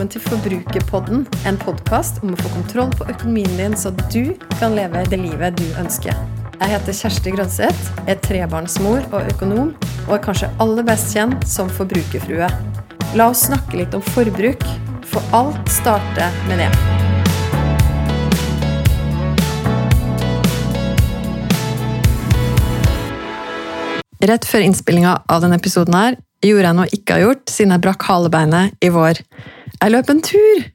velkommen til Forbrukerpodden, en podkast om å få kontroll på økonomien din, så du kan leve det livet du ønsker. Jeg heter Kjersti Grønseth, er trebarnsmor og økonom, og er kanskje aller best kjent som forbrukerfrue. La oss snakke litt om forbruk, for alt starter med det. Rett før innspillinga av denne episoden her, gjorde jeg noe jeg ikke har gjort siden jeg brakk halebeinet i vår. Jeg løp en tur!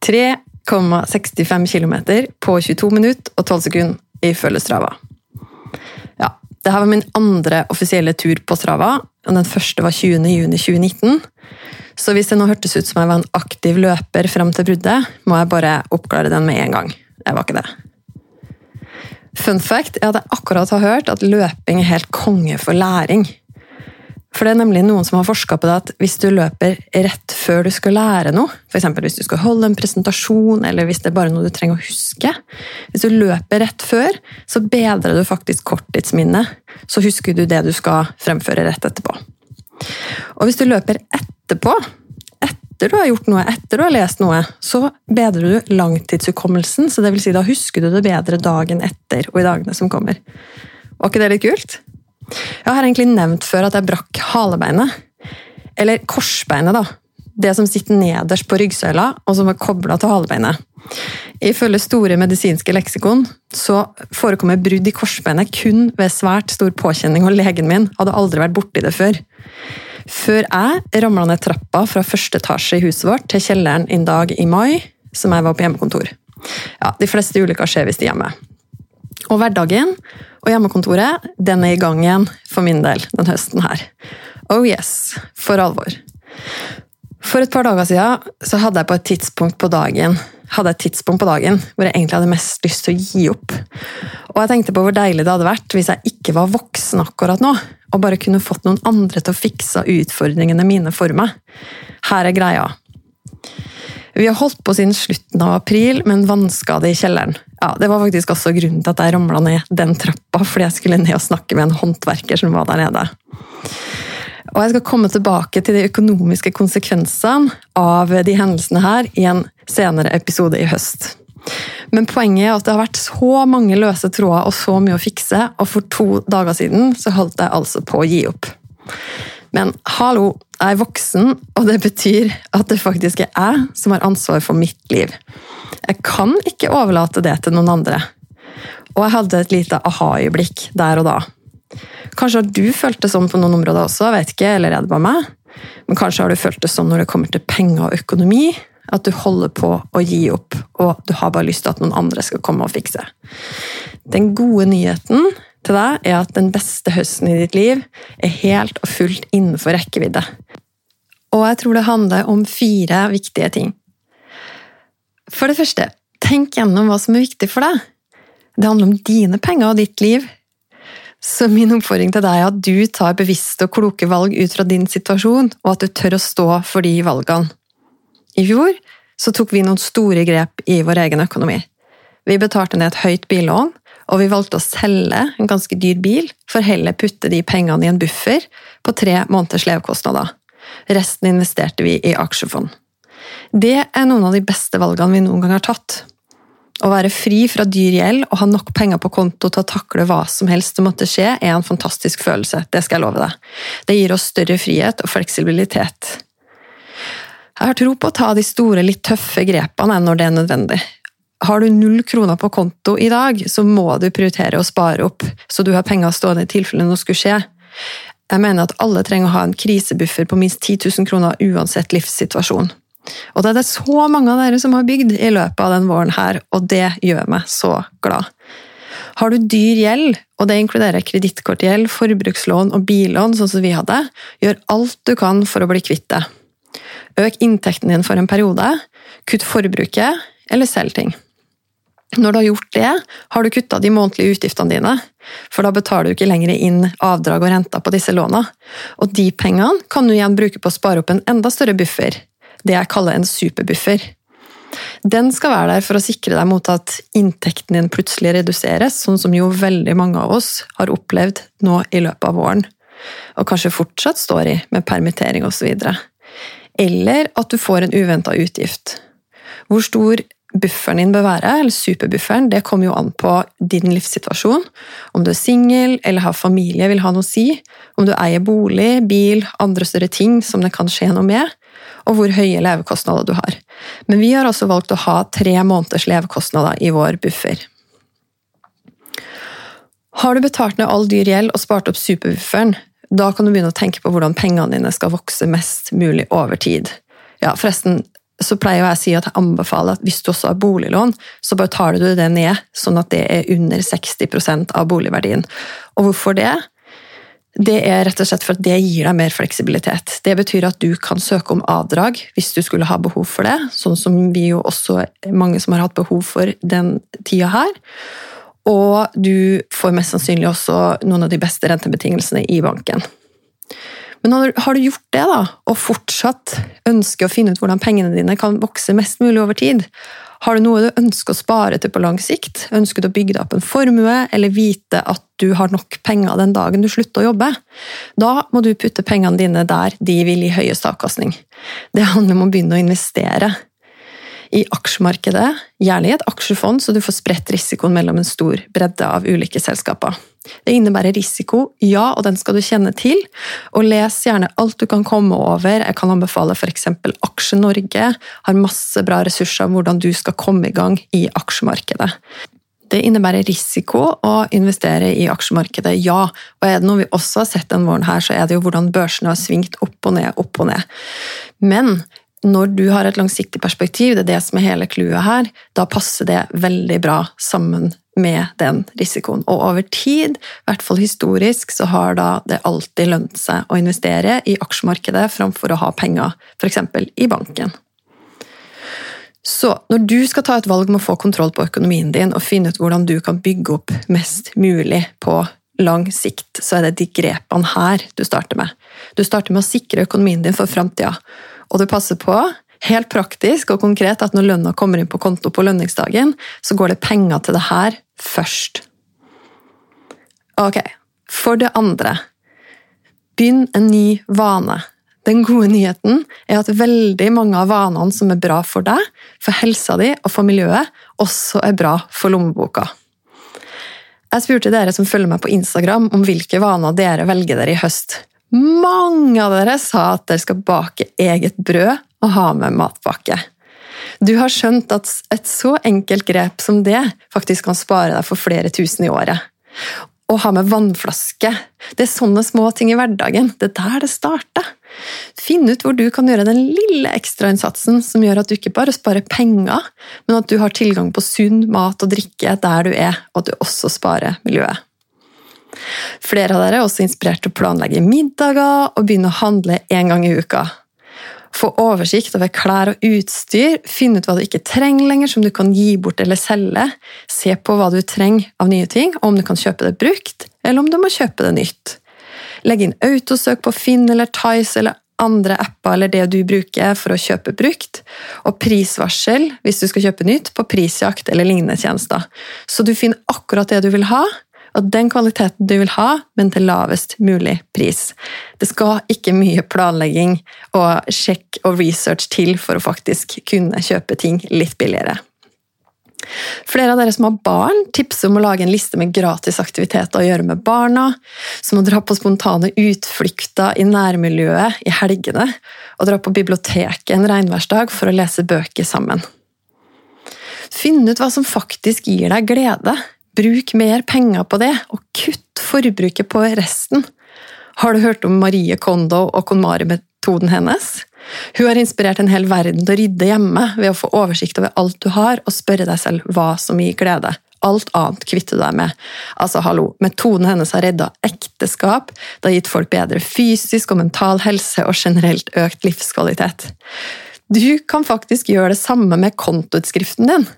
3,65 km på 22 minutter og 12 sekunder ifølge Strava. Ja, det her var min andre offisielle tur på Strava, og den første var 20.6.2019. Så hvis det nå hørtes ut som jeg var en aktiv løper fram til bruddet, må jeg bare oppklare den med en gang. Jeg var ikke det. Fun fact er at jeg akkurat har hørt at løping er helt konge for læring. For det er nemlig noen som har forska på det at hvis du løper rett før du skal lære noe, f.eks. hvis du skal holde en presentasjon, eller hvis det er bare noe du trenger å huske Hvis du løper rett før, så bedrer du faktisk korttidsminnet. Så husker du det du skal fremføre rett etterpå. Og hvis du løper etterpå, etter du har gjort noe, etter du har lest noe, så bedrer du langtidshukommelsen. Så det vil si, da husker du det bedre dagen etter og i dagene som kommer. Var ikke det litt kult? Jeg har egentlig nevnt før at jeg brakk halebeinet. Eller korsbeinet, da. Det som sitter nederst på ryggsøyla, og som er kobla til halebeinet. Ifølge store medisinske leksikon så forekommer brudd i korsbeinet kun ved svært stor påkjenning, og legen min hadde aldri vært borti det før. Før jeg ramla ned trappa fra første etasje i huset vårt til kjelleren en dag i mai, som jeg var på hjemmekontor. Ja, De fleste ulykker skjer hvis de er hjemme. Og hverdagen og hjemmekontoret den er i gang igjen for min del den høsten her. Oh yes, for alvor. For et par dager siden så hadde jeg på et tidspunkt på dagen hadde et tidspunkt på dagen hvor jeg egentlig hadde mest lyst til å gi opp. Og jeg tenkte på hvor deilig det hadde vært hvis jeg ikke var voksen akkurat nå, og bare kunne fått noen andre til å fikse utfordringene mine for meg. Her er greia. Vi har holdt på siden slutten av april med en vannskade i kjelleren. Ja, Det var faktisk også grunnen til at jeg ramla ned den trappa, fordi jeg skulle ned og snakke med en håndverker som var der nede. Og Jeg skal komme tilbake til de økonomiske konsekvensene av de hendelsene her i en senere episode i høst. Men poenget er at det har vært så mange løse tråder og så mye å fikse, og for to dager siden så holdt jeg altså på å gi opp. Men hallo, jeg er voksen, og det betyr at det faktisk er jeg som har ansvar for mitt liv. Jeg kan ikke overlate det til noen andre. Og jeg hadde et lite aha-øyeblikk der og da. Kanskje har du følt det sånn på noen områder også, vet ikke, eller er det bare meg? Men kanskje har du følt det sånn når det kommer til penger og økonomi, at du holder på å gi opp, og du har bare lyst til at noen andre skal komme og fikse. Den gode nyheten til deg er at den beste høsten i ditt liv er helt og fullt innenfor rekkevidde. Og jeg tror det handler om fire viktige ting. For det første, tenk gjennom hva som er viktig for deg. Det handler om dine penger og ditt liv. Så min oppfordring til deg er at du tar bevisste og kloke valg ut fra din situasjon, og at du tør å stå for de valgene. I fjor så tok vi noen store grep i vår egen økonomi. Vi betalte ned et høyt billån, og vi valgte å selge en ganske dyr bil for heller putte de pengene i en buffer på tre måneders levekostnader. Resten investerte vi i aksjefond. Det er noen av de beste valgene vi noen gang har tatt. Å være fri fra dyr gjeld og ha nok penger på konto til å takle hva som helst som måtte skje, er en fantastisk følelse. Det skal jeg love deg. Det gir oss større frihet og fleksibilitet. Jeg har tro på å ta de store, litt tøffe grepene når det er nødvendig. Har du null kroner på konto i dag, så må du prioritere å spare opp, så du har penger stående i tilfelle noe skulle skje. Jeg mener at alle trenger å ha en krisebuffer på minst 10 000 kroner uansett livssituasjon. Og det er det så mange av dere som har bygd i løpet av den våren her, og det gjør meg så glad. Har du dyr gjeld, og det inkluderer kredittkortgjeld, forbrukslån og billån, sånn som vi hadde, gjør alt du kan for å bli kvitt det. Øk inntekten din for en periode, kutt forbruket, eller selg ting. Når du har gjort det, har du kutta de månedlige utgiftene dine, for da betaler du ikke lenger inn avdrag og renter på disse låna. Og de pengene kan du igjen bruke på å spare opp en enda større buffer, det jeg kaller en superbuffer. Den skal være der for å sikre deg mot at inntekten din plutselig reduseres, sånn som jo veldig mange av oss har opplevd nå i løpet av våren, og kanskje fortsatt står i med permittering osv. eller at du får en uventa utgift. Hvor stor bufferen din bør være, eller superbufferen, det kommer jo an på din livssituasjon. Om du er singel eller har familie, vil ha noe å si. Om du eier bolig, bil, andre større ting som det kan skje noe med. Og hvor høye levekostnader du har. Men vi har altså valgt å ha tre måneders levekostnader i vår buffer. Har du betalt ned all dyr gjeld og spart opp superbufferen, da kan du begynne å tenke på hvordan pengene dine skal vokse mest mulig over tid. Ja, forresten, så pleier jeg å si at jeg anbefaler at hvis du også har boliglån, så tar du det ned, sånn at det er under 60% av boligverdien. Og hvorfor det? Det er rett og slett for at det gir deg mer fleksibilitet. Det betyr at du kan søke om avdrag hvis du skulle ha behov for det, sånn som vi jo også mange som har hatt behov for den tida her. Og du får mest sannsynlig også noen av de beste rentebetingelsene i banken. Men har du gjort det, da, og fortsatt ønsker å finne ut hvordan pengene dine kan vokse mest mulig over tid, har du noe du ønsker å spare til på lang sikt? Ønsker du å bygge deg opp en formue, eller vite at du har nok penger den dagen du slutter å jobbe? Da må du putte pengene dine der de vil gi høyest avkastning. Det handler om å begynne å investere i aksjemarkedet, gjerne i et aksjefond, så du får spredt risikoen mellom en stor bredde av ulike selskaper. Det innebærer risiko, ja, og den skal du kjenne til. Og les gjerne alt du kan komme over. Jeg kan anbefale f.eks. Aksje Norge. Har masse bra ressurser om hvordan du skal komme i gang i aksjemarkedet. Det innebærer risiko å investere i aksjemarkedet, ja. Og er det noe vi også har sett denne våren, her, så er det jo hvordan børsene har svingt opp og ned, opp og ned. Men når du har et langsiktig perspektiv, det er det som er hele clouet her, da passer det veldig bra sammen med den risikoen. Og over tid, i hvert fall historisk, så har da det alltid lønt seg å investere i aksjemarkedet framfor å ha penger f.eks. i banken. Så når du skal ta et valg med å få kontroll på økonomien din og finne ut hvordan du kan bygge opp mest mulig på lang sikt, så er det de grepene her du starter med. Du starter med å sikre økonomien din for framtida. Og du passer på, helt praktisk og konkret, at når lønna kommer inn på konto på lønningsdagen, så går det penger til det her først. Ok, for det andre Begynn en ny vane. Den gode nyheten er at veldig mange av vanene som er bra for deg, for helsa di og for miljøet, også er bra for lommeboka. Jeg spurte dere som følger meg på Instagram om hvilke vaner dere velger dere i høst. Mange av dere sa at dere skal bake eget brød og ha med matpakke. Du har skjønt at et så enkelt grep som det faktisk kan spare deg for flere tusen i året. Å ha med vannflaske. Det er sånne små ting i hverdagen. Det er der det starter. Finn ut hvor du kan gjøre den lille ekstrainnsatsen som gjør at du ikke bare sparer penger, men at du har tilgang på sunn mat og drikke der du er, og at du også sparer miljøet. Flere av dere er også inspirert til å planlegge middager og begynne å handle én gang i uka. Få oversikt over klær og utstyr, finne ut hva du ikke trenger lenger, som du kan gi bort eller selge. Se på hva du trenger av nye ting, og om du kan kjøpe det brukt, eller om du må kjøpe det nytt. Legg inn autosøk på Finn eller Tice eller andre apper eller det du bruker for å kjøpe brukt, og prisvarsel hvis du skal kjøpe nytt, på prisjakt eller lignende tjenester. Så du finner akkurat det du vil ha, og den kvaliteten du vil ha, men til lavest mulig pris. Det skal ikke mye planlegging og sjekk og research til for å faktisk kunne kjøpe ting litt billigere. Flere av dere som har barn, tipser om å lage en liste med gratis aktiviteter å gjøre med barna, som å dra på spontane utflukter i nærmiljøet i helgene, og dra på biblioteket en regnværsdag for å lese bøker sammen. Finn ut hva som faktisk gir deg glede, Bruk mer penger på det, og kutt forbruket på resten. Har du hørt om Marie Kondo og KonMari-metoden hennes? Hun har inspirert en hel verden til å rydde hjemme ved å få oversikt over alt du har, og spørre deg selv hva som gir glede. Alt annet kvitter du deg med. Altså, hallo, Metoden hennes har redda ekteskap, det har gitt folk bedre fysisk og mental helse og generelt økt livskvalitet. Du kan faktisk gjøre det samme med kontoutskriften din.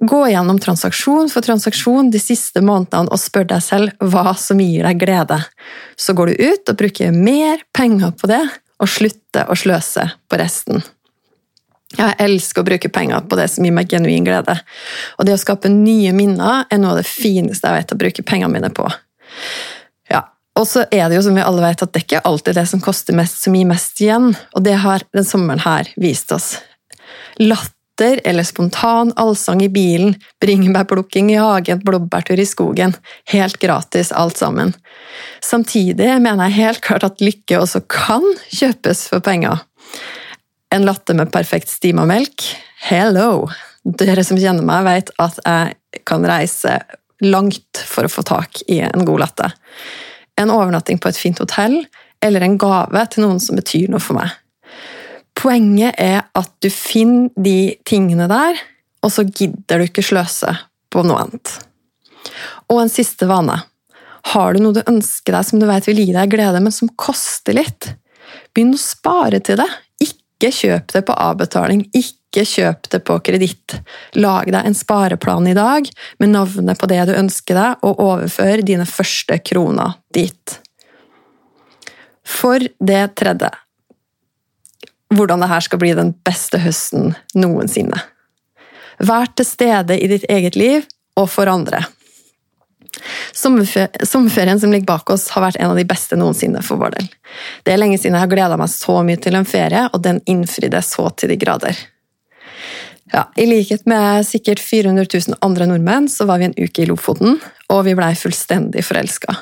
Gå gjennom transaksjon for transaksjon de siste månedene og spør deg selv hva som gir deg glede. Så går du ut og bruker mer penger på det, og slutter å sløse på resten. Jeg elsker å bruke penger på det som gir meg genuin glede. Og det å skape nye minner er noe av det fineste jeg vet å bruke pengene mine på. Ja, Og så er det jo som vi alle vet at det ikke alltid er det som koster mest, som gir mest igjen. Og det har den sommeren her vist oss. Latter eller spontan allsang i bilen, bringebærplukking i hagen, blåbærtur i skogen. Helt gratis alt sammen. Samtidig mener jeg helt klart at lykke også kan kjøpes for penger. En latte med perfekt stima melk? Hello! Dere som kjenner meg, vet at jeg kan reise langt for å få tak i en god latte en overnatting på et fint hotell eller en gave til noen som betyr noe for meg. Poenget er at du finner de tingene der, og så gidder du ikke sløse på noe annet. Og en siste vane. Har du noe du ønsker deg som du vet vil gi deg glede, men som koster litt? Begynn å spare til det. Ikke kjøp det på avbetaling. Ikke kjøp det på kreditt. Lag deg en spareplan i dag med navnet på det du ønsker deg, og overfør dine første kroner dit. For det tredje hvordan dette skal bli den beste høsten noensinne. Vær til stede i ditt eget liv og for andre. Sommerferien som ligger bak oss, har vært en av de beste noensinne for vår del. Det er lenge siden jeg har gleda meg så mye til en ferie, og den innfridde så til de grader. Ja, I likhet med sikkert 400 000 andre nordmenn så var vi en uke i Lofoten, og vi blei fullstendig forelska.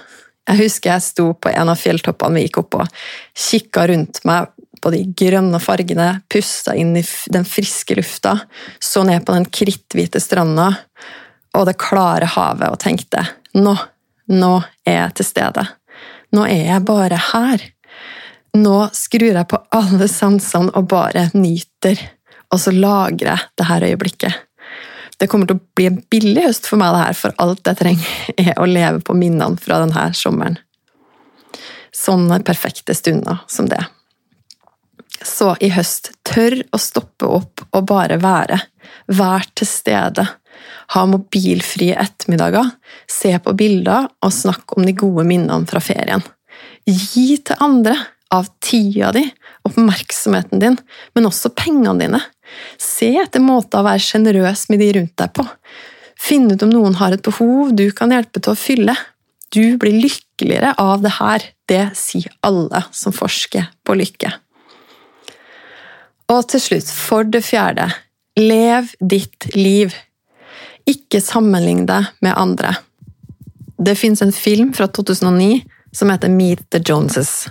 Jeg husker jeg sto på en av fjelltoppene vi gikk opp på, kikka rundt meg på de grønne fargene, pusta inn i den friske lufta, så ned på den kritthvite stranda og det klare havet og tenkte nå, nå er jeg til stede. Nå er jeg bare her. Nå skrur jeg på alle sansene og bare nyter, og så lagrer jeg det her øyeblikket. Det kommer til å bli en billig høst for meg, det her, for alt jeg trenger er å leve på minnene fra denne sommeren. Sånne perfekte stunder som det. Så i høst, tør å stoppe opp og bare være. Vær til stede. Ha mobilfrie ettermiddager, se på bilder og snakk om de gode minnene fra ferien. Gi til andre av tida di, oppmerksomheten din, men også pengene dine. Se etter måter å være sjenerøs med de rundt deg på. Finn ut om noen har et behov du kan hjelpe til å fylle. Du blir lykkeligere av det her. Det sier alle som forsker på lykke. Og til slutt, for det fjerde, lev ditt liv. Ikke sammenlign deg med andre. Det fins en film fra 2009 som heter Meet the Joneses.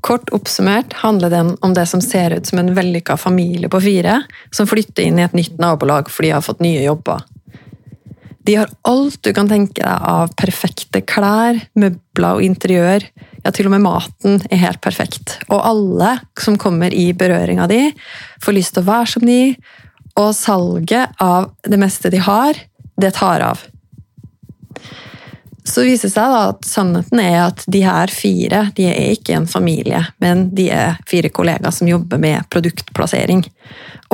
Kort oppsummert handler den om det som ser ut som en vellykka familie på fire, som flytter inn i et nytt nabolag fordi de har fått nye jobber. De har alt du kan tenke deg av perfekte klær, møbler og interiør. Ja, til og med maten er helt perfekt. Og alle som kommer i berøring av de, får lyst til å være som de, og salget av det meste de har, det tar av. Så viser det seg at sannheten er at de her fire de er ikke en familie, men de er fire kollegaer som jobber med produktplassering.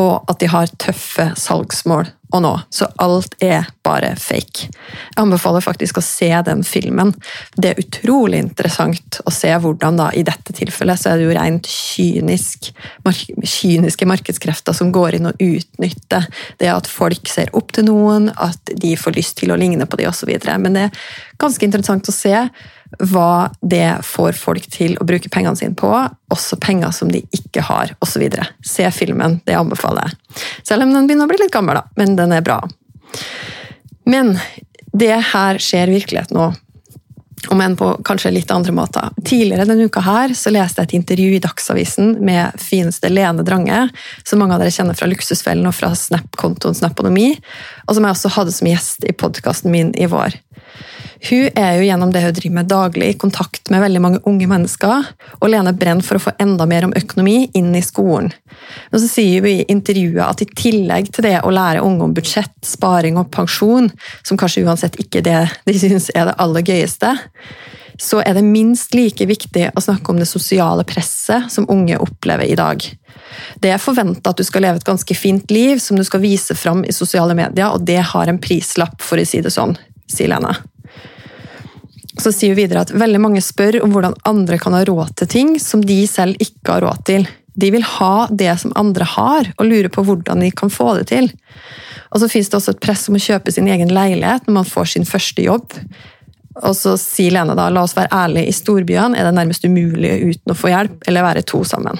Og at de har tøffe salgsmål å nå. Så alt er bare fake. Jeg anbefaler faktisk å se den filmen. Det er utrolig interessant å se hvordan da, i dette tilfellet så er det jo rent kynisk, kyniske markedskrefter som går inn og utnytter det at folk ser opp til noen, at de får lyst til å ligne på de osv. Men det er ganske interessant å se hva det får folk til å bruke pengene sine på, også penger som de ikke har, osv. Se filmen, det anbefaler jeg. Selv om den begynner å bli litt gammel, da, men den er bra. Men det her skjer virkeligheten nå, om enn på kanskje litt andre måter. Tidligere denne uka her så leste jeg et intervju i Dagsavisen med fineste Lene Drange, som mange av dere kjenner fra Luksusfellen og fra Snap-kontoen Snaponomi, og som jeg også hadde som gjest i podkasten min i vår. Hun er jo gjennom det hun driver med daglig i kontakt med veldig mange unge mennesker, og Lene brenner for å få enda mer om økonomi inn i skolen. Og så sier hun i intervjuet at i tillegg til det å lære unge om budsjett, sparing og pensjon, som kanskje uansett ikke det de syns er det aller gøyeste, så er det minst like viktig å snakke om det sosiale presset som unge opplever i dag. Det er forventa at du skal leve et ganske fint liv som du skal vise fram i sosiale medier, og det har en prislapp, for å si det sånn, sier Lene. Så sier hun videre at veldig mange spør om hvordan andre kan ha råd til ting som de selv ikke har råd til. De vil ha det som andre har, og lurer på hvordan de kan få det til. Og så finnes det også et press om å kjøpe sin egen leilighet når man får sin første jobb. Og så sier Lene da la oss være ærlige, i storbyene er det nærmest umulig uten å få hjelp eller være to sammen.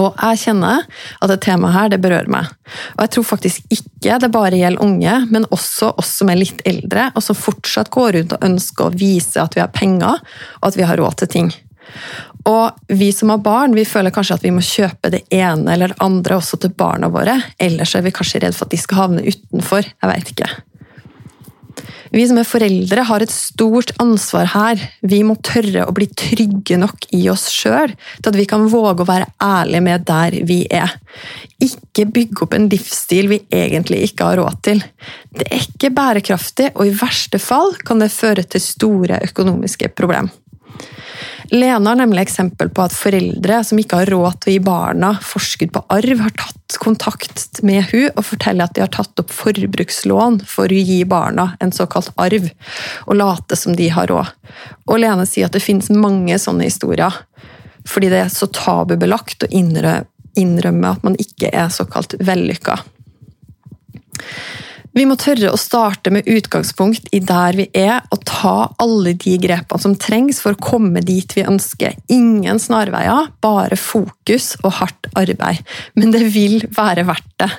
Og jeg kjenner at det temaet her det berører meg. Og jeg tror faktisk ikke det bare gjelder unge, men også oss som er litt eldre, og som fortsatt går rundt og ønsker å vise at vi har penger, og at vi har råd til ting. Og vi som har barn, vi føler kanskje at vi må kjøpe det ene eller det andre også til barna våre. Ellers er vi kanskje redd for at de skal havne utenfor. Jeg veit ikke. Vi som er foreldre, har et stort ansvar her. Vi må tørre å bli trygge nok i oss sjøl til at vi kan våge å være ærlige med der vi er. Ikke bygge opp en livsstil vi egentlig ikke har råd til. Det er ikke bærekraftig, og i verste fall kan det føre til store økonomiske problemer. Lena har nemlig eksempel på at foreldre som ikke har råd til å gi barna forskudd på arv, har tatt kontakt med hun og forteller at de har tatt opp forbrukslån for å gi barna en såkalt arv, og late som de har råd. Og Lene sier at det finnes mange sånne historier, fordi det er så tabubelagt å innrømme at man ikke er såkalt vellykka. Vi må tørre å starte med utgangspunkt i der vi er, og ta alle de grepene som trengs for å komme dit vi ønsker. Ingen snarveier, bare fokus og hardt arbeid. Men det vil være verdt det.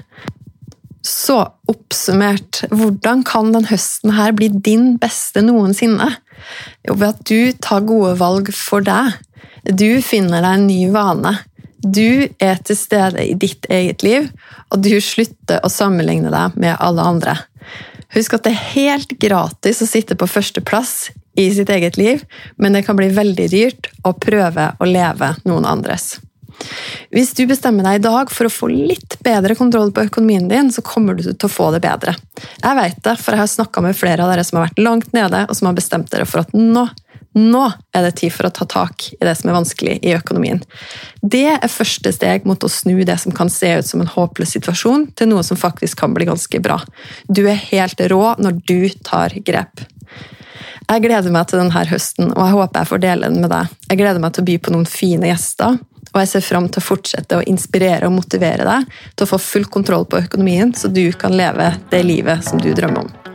Så oppsummert, hvordan kan denne høsten her bli din beste noensinne? Jo, ved at du tar gode valg for deg. Du finner deg en ny vane. Du er til stede i ditt eget liv, og du slutter å sammenligne deg med alle andre. Husk at det er helt gratis å sitte på førsteplass i sitt eget liv, men det kan bli veldig dyrt å prøve å leve noen andres. Hvis du bestemmer deg i dag for å få litt bedre kontroll på økonomien din, så kommer du til å få det bedre. Jeg vet det, for jeg har snakka med flere av dere som har vært langt nede, og som har bestemt dere for at nå nå er det tid for å ta tak i det som er vanskelig i økonomien. Det er første steg mot å snu det som kan se ut som en håpløs situasjon, til noe som faktisk kan bli ganske bra. Du er helt rå når du tar grep. Jeg gleder meg til denne høsten, og jeg håper jeg får dele den med deg. Jeg gleder meg til å by på noen fine gjester, og jeg ser fram til å fortsette å inspirere og motivere deg til å få full kontroll på økonomien, så du kan leve det livet som du drømmer om.